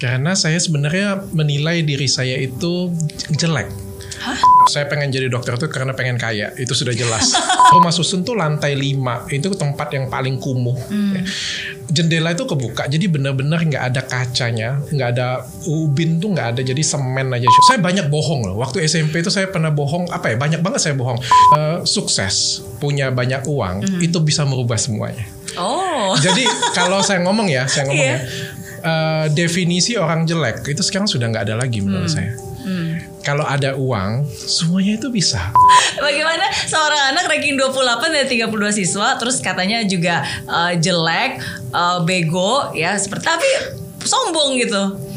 Karena saya sebenarnya menilai diri saya itu jelek. Hah? Saya pengen jadi dokter itu karena pengen kaya, itu sudah jelas. Rumah susun tuh lantai 5, itu tempat yang paling kumuh. Ya. Jendela itu kebuka, jadi benar-benar nggak ada kacanya, nggak ada ubin tuh nggak ada, jadi semen aja. Saya banyak bohong loh. Waktu SMP itu saya pernah bohong, apa ya? Banyak banget saya bohong. Eh, sukses, punya banyak uang, itu bisa merubah semuanya. Oh. Jadi kalau saya ngomong ya, saya ngomong Iya. ya, eh, definisi orang jelek itu sekarang sudah nggak ada lagi menurut saya. Kalau ada uang, semuanya itu bisa. Bagaimana seorang anak ranking 28 dari 32 siswa terus katanya juga eh, jelek, eh, bego ya seperti tapi sombong gitu.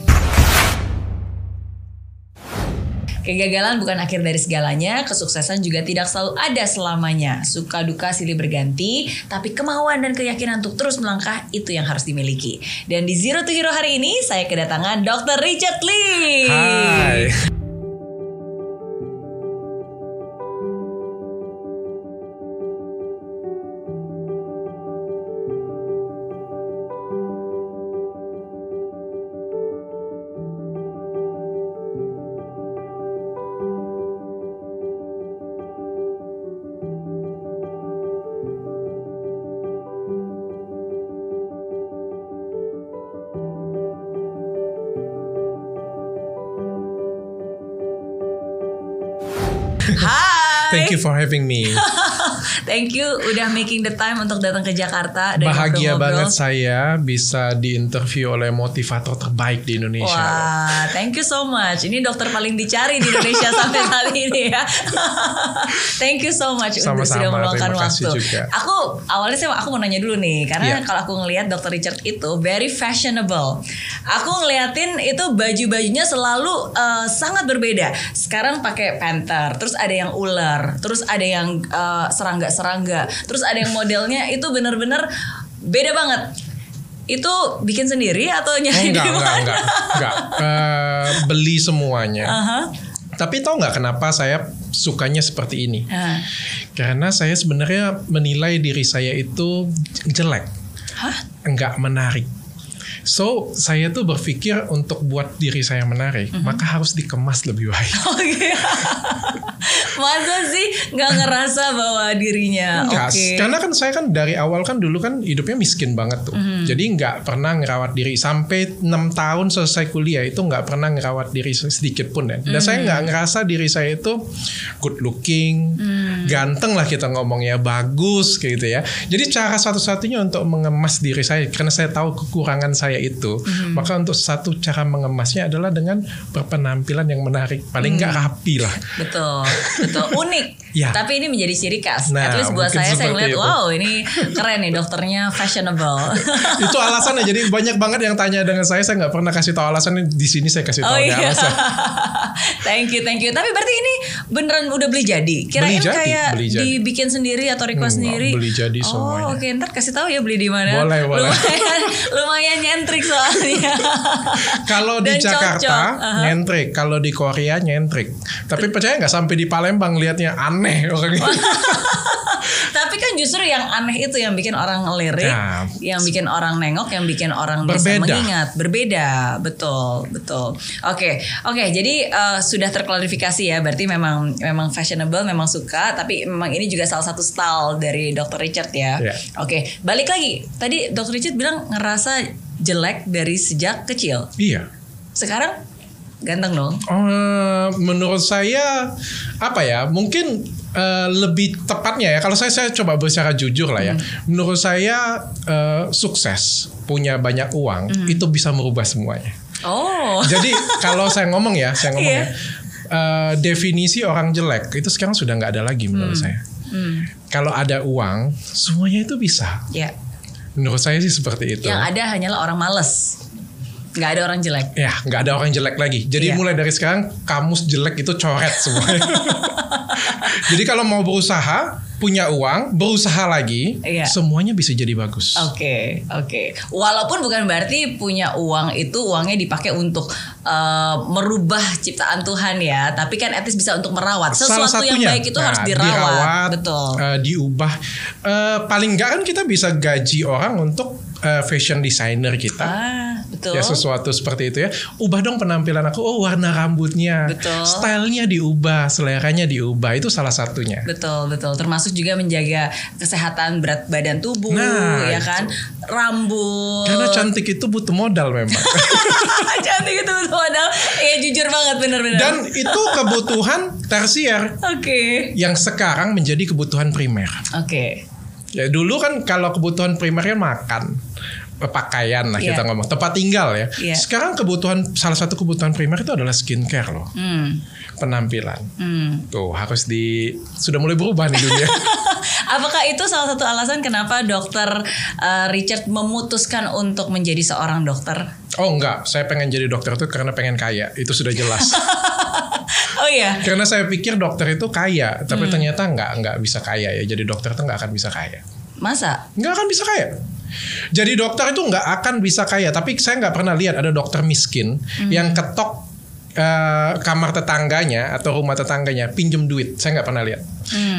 Kegagalan bukan akhir dari segalanya, kesuksesan juga tidak selalu ada selamanya. Suka duka silih berganti, tapi kemauan dan keyakinan untuk terus melangkah itu yang harus dimiliki. Dan di Zero to Hero hari ini saya kedatangan Dr. Richard Lee. Hai. Thank you for having me. Thank you udah making the time untuk datang ke Jakarta dan Bahagia ngobrol-ngobrol. banget saya bisa diinterview oleh motivator terbaik di Indonesia. Wah, thank you so much. Ini dokter paling dicari di Indonesia sampai saat ini ya. thank you so much untuk Sama-sama, sudah meluangkan waktu. juga. Aku awalnya saya aku mau nanya dulu nih, karena Iya. kalau aku ngelihat dokter Richard itu very fashionable. Aku ngeliatin itu baju-bajunya selalu eh, sangat berbeda. Sekarang pakai panther, terus ada yang ular, terus ada yang eh, serangga-serangga, terus ada yang modelnya itu bener-bener beda banget. Itu bikin sendiri atau Oh, nyari enggak, di enggak, mana? enggak, enggak. Eh, beli semuanya. Aha. Tapi tahu nggak kenapa saya sukanya seperti ini? Ah. Karena saya sebenarnya menilai diri saya itu jelek, Hah? enggak menarik. So saya tuh berpikir untuk buat diri saya menarik, Mhm. maka harus dikemas lebih baik. Oke. Masa sih nggak ngerasa bahwa dirinya oke? Enggak, karena kan saya kan dari awal kan dulu kan hidupnya miskin banget tuh. Mhm. Jadi nggak pernah ngerawat diri sampai enam tahun selesai kuliah itu nggak pernah ngerawat diri sedikit pun ya. Dan saya Mhm. nggak ngerasa diri saya itu good looking, Mhm. ganteng lah kita ngomongnya, bagus gitu ya. Jadi cara satu-satunya untuk mengemas diri saya karena saya tahu kekurangan saya itu, Mhm. maka untuk satu cara mengemasnya adalah dengan berpenampilan yang menarik, paling nggak rapi lah. Betul, betul unik. Ya. Tapi ini menjadi ciri khas. Nah, At least buat saya saya ngeliat, itu. wow ini keren nih dokternya fashionable. itu alasannya jadi banyak banget yang tanya dengan saya saya nggak pernah kasih tahu alasannya di sini saya kasih tahu oh iya. alasan thank you, thank you. Tapi berarti ini beneran udah beli jadi? Kirain Beli jadi, kayak beli jadi. dibikin sendiri atau request Enggak, sendiri? beli jadi oh, semuanya. oke. Ntar kasih tahu ya beli di mana. Boleh, boleh. Lumayan, lumayan nyentrik soalnya. kalau di Dan Jakarta cocok. Nyentrik kalau di Korea nyentrik tapi percaya nggak sampai di Palembang lihatnya aneh orang ini Tapi kan justru yang aneh itu yang bikin orang ngelirik, Ya. yang bikin orang nengok, yang bikin orang bisa Berbeda. mengingat, berbeda, betul, betul. Oke, oke. Jadi eh, sudah terklarifikasi ya, berarti memang memang fashionable, memang suka, tapi memang ini juga salah satu style dari Dr. Richard ya. Ya. Oke, balik lagi. Tadi Dr. Richard bilang ngerasa jelek dari sejak kecil. iya Sekarang ganteng dong. Eh, menurut saya apa ya mungkin eh, lebih tepatnya ya kalau saya saya coba bicara jujur lah ya menurut saya eh, sukses punya banyak uang itu bisa merubah semuanya Oh. Jadi kalau saya ngomong ya, saya ngomong Iya. ya, eh, definisi orang jelek itu sekarang sudah nggak ada lagi menurut saya. Hmm, Kalau ada uang, semuanya itu bisa. ya. Menurut saya sih seperti itu. Yang ada hanyalah orang males. Nggak ada orang jelek. Ya, nggak ada orang jelek lagi. Jadi Iya. mulai dari sekarang kamus jelek itu coret semuanya. Jadi kalau mau berusaha, punya uang, berusaha lagi, Iya. semuanya bisa jadi bagus. Oke, oke. Walaupun bukan berarti punya uang itu uangnya dipakai untuk eh, merubah ciptaan Tuhan ya, tapi kan etis bisa untuk merawat. Salah Sesuatu yang satunya, baik itu nah, harus dirawat. Betul. eh, diubah. Eh, paling nggak kan kita bisa gaji orang untuk eh, fashion designer kita. ah, Betul. ya sesuatu seperti itu ya ubah dong penampilan aku oh warna rambutnya Betul. stylenya diubah seleranya diubah itu salah satunya Betul, betul. Termasuk juga menjaga kesehatan berat badan tubuh, Nah, ya itu. kan? Rambut. karena cantik itu butuh modal memang cantik itu betul modal. Iya jujur banget bener-bener. dan itu kebutuhan tersier Oke. yang sekarang menjadi kebutuhan primer Oke. ya dulu kan kalau kebutuhan primernya makan pakaian lah Iya. kita ngomong tempat tinggal ya Iya. sekarang kebutuhan salah satu kebutuhan primer itu adalah skincare loh Hmm. penampilan Hmm. tuh harus di sudah mulai berubah nih dunia Apakah itu salah satu alasan kenapa dokter uh, Richard memutuskan untuk menjadi seorang dokter? oh enggak saya pengen jadi dokter itu karena pengen kaya itu sudah jelas Oh iya. karena saya pikir dokter itu kaya Hmm. tapi ternyata enggak enggak bisa kaya ya jadi dokter itu enggak akan bisa kaya Masa? nggak akan bisa kaya. Jadi dokter itu nggak akan bisa kaya. Tapi saya nggak pernah lihat ada dokter miskin yang ketok eh, kamar tetangganya atau rumah tetangganya pinjem duit. Saya nggak pernah lihat.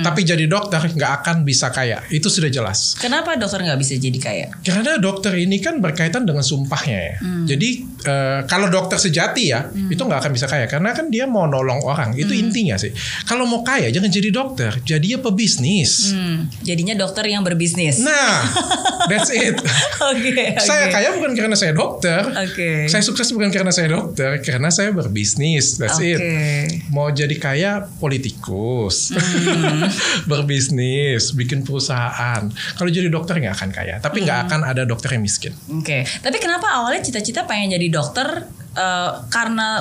Tapi jadi dokter nggak akan bisa kaya. Itu sudah jelas. Kenapa dokter nggak bisa jadi kaya? Karena dokter ini kan berkaitan dengan sumpahnya ya. Jadi eh, kalau dokter sejati ya itu nggak akan bisa kaya karena kan dia mau nolong orang. Itu intinya sih. Kalau mau kaya jangan jadi dokter, jadi pebisnis. Hmm, jadinya dokter yang berbisnis. Nah, that's it. Oke. Saya oke. kaya bukan karena saya dokter. Oke. Saya sukses bukan karena saya dokter, karena saya berbisnis. That's Oke. it. Mau jadi kaya politikus, Hmm. berbisnis, bikin perusahaan. Kalau jadi dokter nggak akan kaya, tapi nggak Hmm. akan ada dokter yang miskin. Oke, tapi kenapa awalnya cita-cita pengen jadi dokter? eh, karena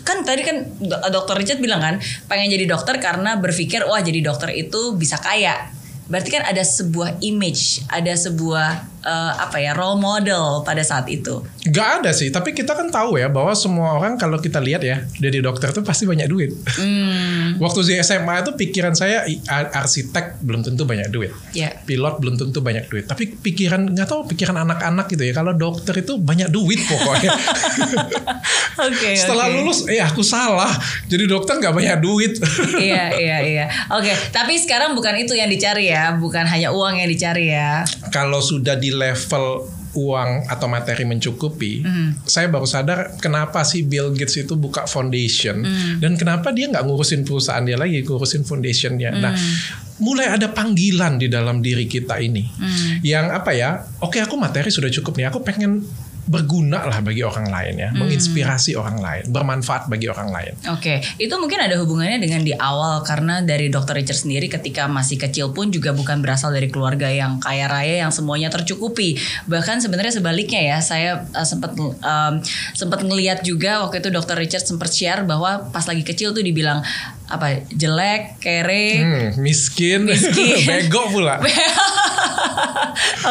kan tadi kan do- dokter Richard bilang kan pengen jadi dokter karena berpikir wah jadi dokter itu bisa kaya. Berarti kan ada sebuah image, ada sebuah eh, apa ya role model pada saat itu. Gak ada sih, tapi kita kan tahu ya bahwa semua orang kalau kita lihat ya jadi dokter tuh pasti banyak duit. Hmm, Waktu di SMA itu pikiran saya arsitek belum tentu banyak duit. ya. pilot belum tentu banyak duit tapi pikiran nggak tahu pikiran anak-anak gitu ya kalau dokter itu banyak duit pokoknya Oke. setelah oke. lulus eh aku salah jadi dokter nggak banyak duit iya iya iya. Oke, tapi sekarang bukan itu yang dicari ya, bukan hanya uang yang dicari ya. kalau sudah di level uang atau materi mencukupi, Hmm. saya baru sadar kenapa sih Bill Gates itu buka foundation Hmm. dan kenapa dia nggak ngurusin perusahaan dia lagi, ngurusin foundationnya. Nah, Hmm. mulai ada panggilan di dalam diri kita ini, Hmm. yang apa ya? Oke, aku materi sudah cukup nih, aku pengen berguna lah bagi orang lain ya, Hmm. menginspirasi orang lain, bermanfaat bagi orang lain. Oke, itu mungkin ada hubungannya dengan di awal karena dari Dr. Richard sendiri ketika masih kecil pun juga bukan berasal dari keluarga yang kaya raya yang semuanya tercukupi. Bahkan sebenarnya sebaliknya ya, saya uh, sempat um, sempat ngelihat juga waktu itu Dr. Richard sempat share bahwa pas lagi kecil tuh dibilang apa jelek, kere. Hmm, miskin, Miskin. bego pula.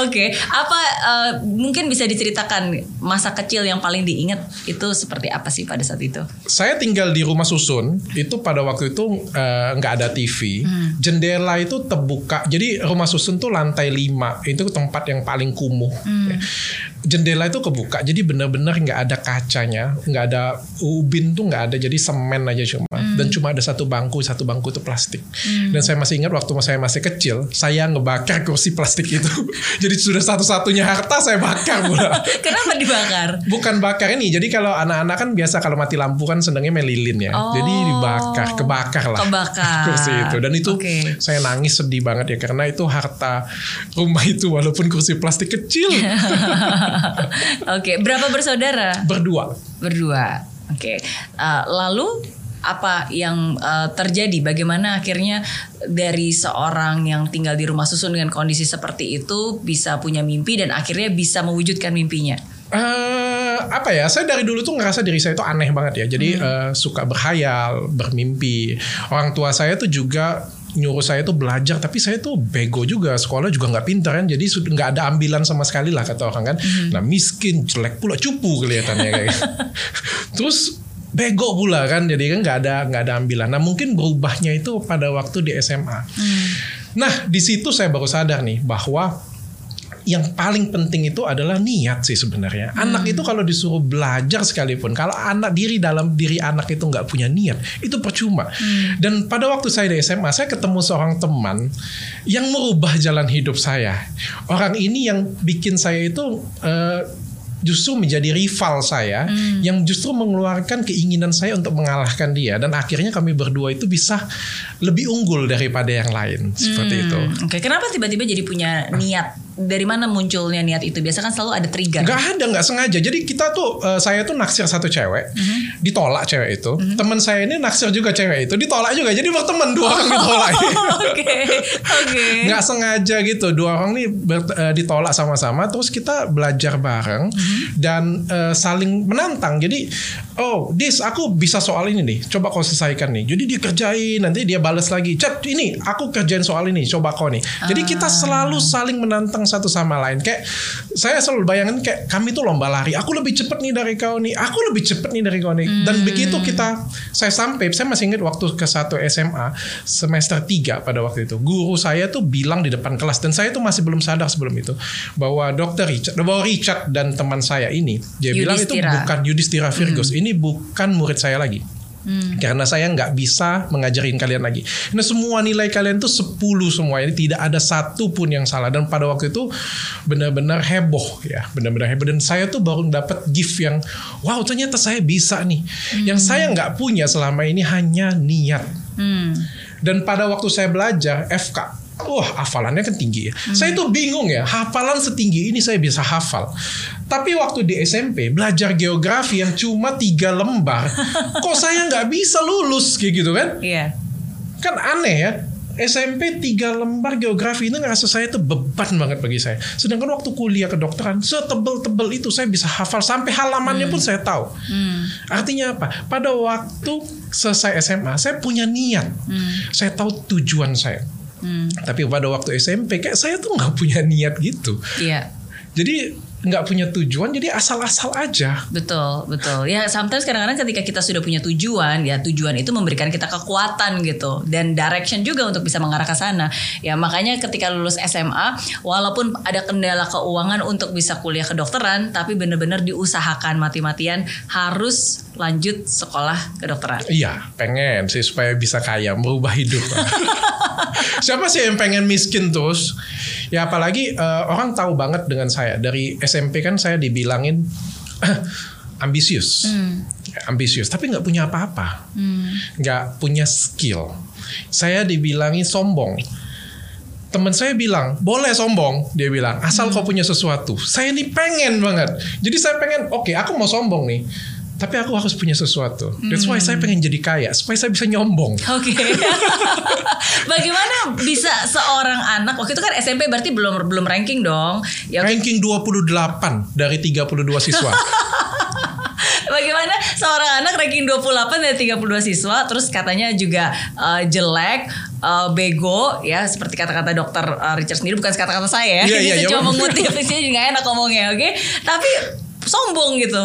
Oke, apa uh, mungkin bisa diceritakan masa kecil yang paling diingat itu seperti apa sih pada saat itu? Saya tinggal di rumah susun itu pada waktu itu eh, nggak ada TV, jendela itu terbuka. Jadi rumah susun tuh lantai 5 itu tempat yang paling kumuh. Ya. Jendela itu kebuka, jadi benar-benar nggak ada kacanya, nggak ada ubin tuh nggak ada, jadi semen aja cuma. Dan cuma ada satu bangku, satu bangku itu plastik. Dan saya masih ingat waktu saya masih kecil, saya ngebakar kursi plastik itu. jadi sudah satu-satunya harta saya bakar pula. Kenapa dibakar? Bukan bakar ini. Jadi kalau anak-anak kan biasa kalau mati lampu kan senangnya main lilin ya. Oh. Jadi dibakar, kebakar lah. Kebakar. kursi itu. Dan itu Oke. saya nangis sedih banget ya karena itu harta rumah itu walaupun kursi plastik kecil. Oke, berapa bersaudara? Berdua. Berdua. Oke. Uh, lalu apa yang uh, terjadi? Bagaimana akhirnya dari seorang yang tinggal di rumah susun dengan kondisi seperti itu bisa punya mimpi dan akhirnya bisa mewujudkan mimpinya? eh apa ya? Saya dari dulu tuh ngerasa diri saya itu aneh banget ya. Jadi eh, suka berhayal, bermimpi. Orang tua saya tuh juga nyuruh saya tuh belajar, tapi saya tuh bego juga. Sekolah juga nggak pintar kan. Jadi sud- nggak ada ambilan sama sekali lah kata orang kan. Nah miskin, jelek pula, cupu kelihatannya kayak. gitu. Terus bego pula kan. Jadi kan nggak ada nggak ada ambilan. Nah mungkin berubahnya itu pada waktu di SMA. Nah di situ saya baru sadar nih bahwa yang paling penting itu adalah niat sih sebenarnya. Anak itu kalau disuruh belajar sekalipun, kalau anak diri dalam diri anak itu nggak punya niat, itu percuma. Dan pada waktu saya di SMA, saya ketemu seorang teman yang merubah jalan hidup saya. Orang ini yang bikin saya itu eh, justru menjadi rival saya Hmm. yang justru mengeluarkan keinginan saya untuk mengalahkan dia dan akhirnya kami berdua itu bisa lebih unggul daripada yang lain seperti itu. Hmm, Oke, kenapa tiba-tiba jadi punya niat? Dari mana munculnya niat itu? Biasa kan selalu ada trigger. Nggak ada, nggak sengaja. Jadi kita tuh, eh, saya tuh naksir satu cewek, Mhm. ditolak cewek itu. Teman saya ini naksir juga cewek itu, ditolak juga. Jadi berteman dua orang ditolak. Oke, oke. nggak sengaja gitu dua orang nih ber- eh, ditolak sama-sama terus kita belajar bareng dan eh, saling menantang jadi oh dis aku bisa soal ini nih. Coba kau selesaikan nih. Jadi dia kerjain nanti dia balas lagi. Chat ini aku kerjain soal ini. Coba kau nih. Jadi kita selalu saling menantang satu sama lain. Kayak saya selalu bayangin kayak kami tuh lomba lari. Aku lebih cepet nih dari kau nih. Aku lebih cepet nih dari kau nih. Dan begitu kita saya sampai saya masih ingat waktu ke satu SMA semester 3 pada waktu itu. Guru saya tuh bilang di depan kelas dan saya tuh masih belum sadar sebelum itu bahwa dokter Richard bahwa Richard dan teman saya ini dia bilang itu Yudhistira. bukan Yudhistira Virgus ini bukan murid saya lagi Hmm. karena saya nggak bisa mengajarin kalian lagi. Nah semua nilai kalian tuh 10 semua ini tidak ada satu pun yang salah dan pada waktu itu benar-benar heboh ya, benar-benar heboh dan saya tuh baru dapat gift yang wow ternyata saya bisa nih. Yang saya nggak punya selama ini hanya niat. Hmm. Dan pada waktu saya belajar FK, wah hafalannya kan tinggi ya. Saya tuh bingung ya, hafalan setinggi ini saya bisa hafal. Tapi waktu di SMP belajar geografi yang cuma tiga lembar, kok saya nggak bisa lulus kayak gitu kan? Iya. Kan aneh ya. SMP tiga lembar geografi ini ngerasa saya tuh beban banget bagi saya. Sedangkan waktu kuliah kedokteran setebel-tebel itu saya bisa hafal sampai halamannya pun saya tahu. Artinya apa? Pada waktu selesai SMA saya punya niat. Saya tahu tujuan saya. Hmm. Tapi pada waktu SMP kayak saya tuh nggak punya niat gitu. Iya. Jadi nggak punya tujuan jadi asal-asal aja. Betul, betul. Ya, sometimes kadang-kadang ketika kita sudah punya tujuan, ya tujuan itu memberikan kita kekuatan gitu dan direction juga untuk bisa mengarah ke sana. Ya, makanya ketika lulus SMA, walaupun ada kendala keuangan untuk bisa kuliah kedokteran, tapi benar-benar diusahakan mati-matian harus lanjut sekolah kedokteran. Iya, pengen sih supaya bisa kaya, merubah hidup. Siapa sih yang pengen miskin terus? Ya apalagi eh, orang tahu banget dengan saya dari SMP kan saya dibilangin ambisius, Ya, ambisius, tapi nggak punya apa-apa, nggak punya skill. Saya dibilangin sombong. Teman saya bilang, boleh sombong. Dia bilang, asal kau punya sesuatu. Saya ini pengen banget. Jadi saya pengen, oke aku mau sombong nih. Tapi aku harus punya sesuatu. That's why saya pengen jadi kaya. Supaya saya bisa nyombong. Oke. Bagaimana bisa seorang anak waktu itu kan SMP berarti belum belum ranking dong. Ya Ranking 28 dari 32 siswa. Bagaimana seorang anak ranking 28 dari 32 siswa terus katanya juga eh, jelek, eh, bego ya seperti kata-kata dokter eh, Richard sendiri bukan kata-kata saya ya. Iya, Ini iya, saya iya. cuma mengutip sini nggak enak ngomongnya, oke? Tapi sombong gitu.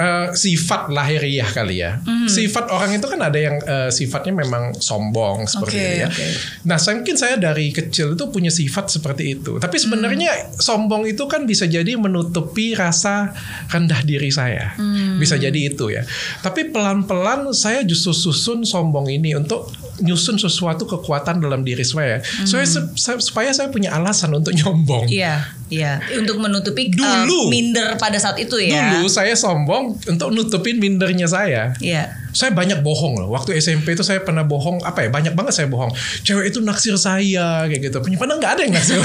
Eh, sifat lahiriah kali ya. Hmm. Sifat orang itu kan ada yang eh, sifatnya memang sombong seperti Oke, itu ya. oke. Nah, saya mungkin saya dari kecil itu punya sifat seperti itu. Tapi sebenarnya Hmm. sombong itu kan bisa jadi menutupi rasa rendah diri saya. Hmm. Bisa jadi itu ya. Tapi pelan-pelan saya justru susun sombong ini untuk nyusun sesuatu kekuatan dalam diri saya. Supaya, se- supaya saya punya alasan untuk nyombong. Hmm. Iya, iya. Untuk menutupi eh, Dulu. minder pada saat itu ya. Dulu saya sombong untuk nutupin mindernya saya. Iya. Saya banyak bohong loh. Waktu SMP itu saya pernah bohong apa ya? Banyak banget saya bohong. Cewek itu naksir saya kayak gitu. Padahal nggak ada yang naksir.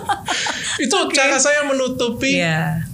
itu cara saya menutupi. Iya.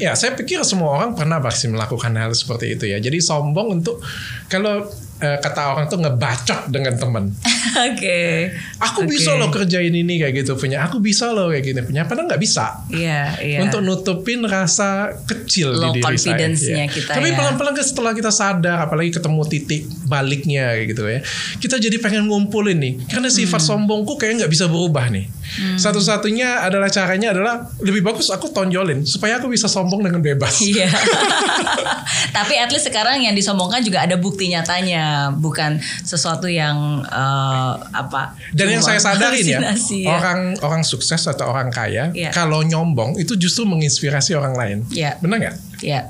Ya, saya pikir semua orang pernah pasti melakukan hal seperti itu ya. Jadi sombong untuk kalau eh, kata orang tuh ngebacot dengan teman. Oke. Aku Oke. bisa loh kerjain ini kayak gitu punya. Aku bisa loh kayak gini punya. Padahal nggak bisa. Iya, iya. untuk nutupin rasa kecil Low di diri saya. confidence-nya Iya. kita Tapi ya. pelan-pelan setelah kita sadar, apalagi ketemu titik baliknya kayak gitu ya, kita jadi pengen ngumpulin nih. Karena sifat Hmm. sombongku kayak nggak bisa berubah nih. Satu-satunya adalah caranya adalah lebih bagus aku tonjolin supaya aku bisa sombong dengan bebas. Iya. Tapi at least sekarang yang disombongkan juga ada bukti nyatanya, bukan sesuatu yang eh, apa. Dan yang saya sadarin ya, ya. orang orang sukses atau orang kaya Iya. kalau nyombong itu justru menginspirasi orang lain. Iya. Benar nggak? Ya,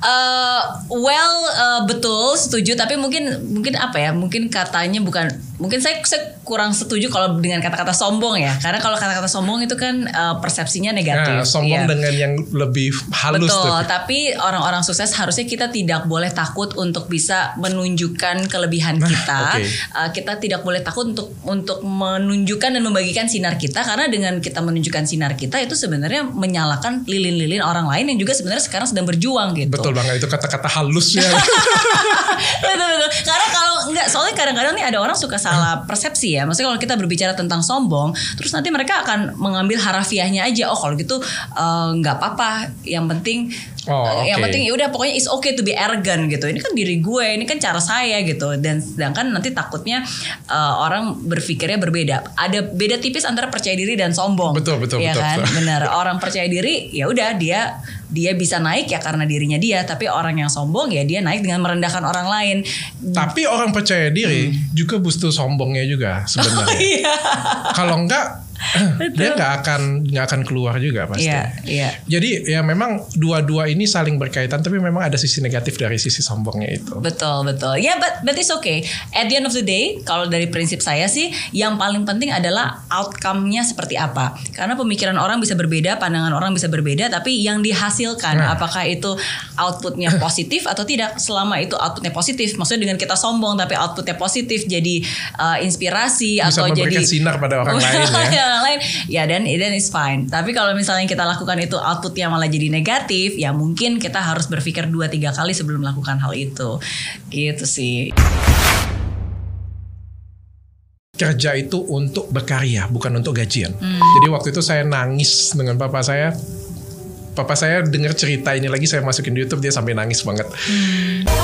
uh, well uh, betul setuju. Tapi mungkin mungkin apa ya? Mungkin katanya bukan. Mungkin saya, saya kurang setuju kalau dengan kata-kata sombong ya. Karena kalau kata-kata sombong itu kan uh, persepsinya negatif. Nah, sombong ya. dengan yang lebih halus Betul. tuh. Tapi orang-orang sukses harusnya kita tidak boleh takut untuk bisa menunjukkan kelebihan Nah, kita. oke. Uh, kita tidak boleh takut untuk untuk menunjukkan dan membagikan sinar kita. Karena dengan kita menunjukkan sinar kita itu sebenarnya menyalakan lilin-lilin orang lain yang juga sebenarnya sekarang sedang berjuang gitu. Betul banget itu kata-kata halusnya. betul betul. Karena kalau enggak soalnya kadang-kadang nih ada orang suka salah persepsi ya. Maksudnya kalau kita berbicara tentang sombong, terus nanti mereka akan mengambil harafiahnya aja. Oh kalau gitu eh, nggak apa-apa. Yang penting Oh, eh, yang penting ya udah pokoknya it's okay to be arrogant gitu. Ini kan diri gue, ini kan cara saya gitu. Dan sedangkan nanti takutnya eh, orang berpikirnya berbeda. Ada beda tipis antara percaya diri dan sombong. Betul, betul, Iya betul, kan? betul. Benar. Orang percaya diri ya udah dia dia bisa naik ya karena dirinya dia, tapi orang yang sombong ya dia naik dengan merendahkan orang lain. Tapi orang percaya diri juga butuh sombongnya juga sebenarnya. Hmm. Iya. Kalau enggak dia nggak akan nggak akan keluar juga pasti. Iya, iya. Jadi ya memang dua-dua ini saling berkaitan tapi memang ada sisi negatif dari sisi sombongnya itu. Betul, betul. Ya, but, but it's okay. At the end of the day, kalau dari prinsip saya sih, yang paling penting adalah outcome-nya seperti apa. Karena pemikiran orang bisa berbeda, pandangan orang bisa berbeda, tapi yang dihasilkan, Nah. apakah itu outputnya positif atau tidak. Selama itu outputnya positif, maksudnya dengan kita sombong tapi outputnya positif, jadi uh, inspirasi Bisa atau jadi memberikan sinar pada orang lain ya. Orang lain ya dan then it's fine tapi kalau misalnya kita lakukan itu outputnya malah jadi negatif ya mungkin kita harus berpikir dua tiga kali sebelum melakukan hal itu gitu sih Kerja itu untuk berkarya bukan untuk gajian. Hmm. Jadi waktu itu saya nangis dengan papa saya. Papa saya dengar cerita ini lagi saya masukin di YouTube dia sampai nangis banget. Ya,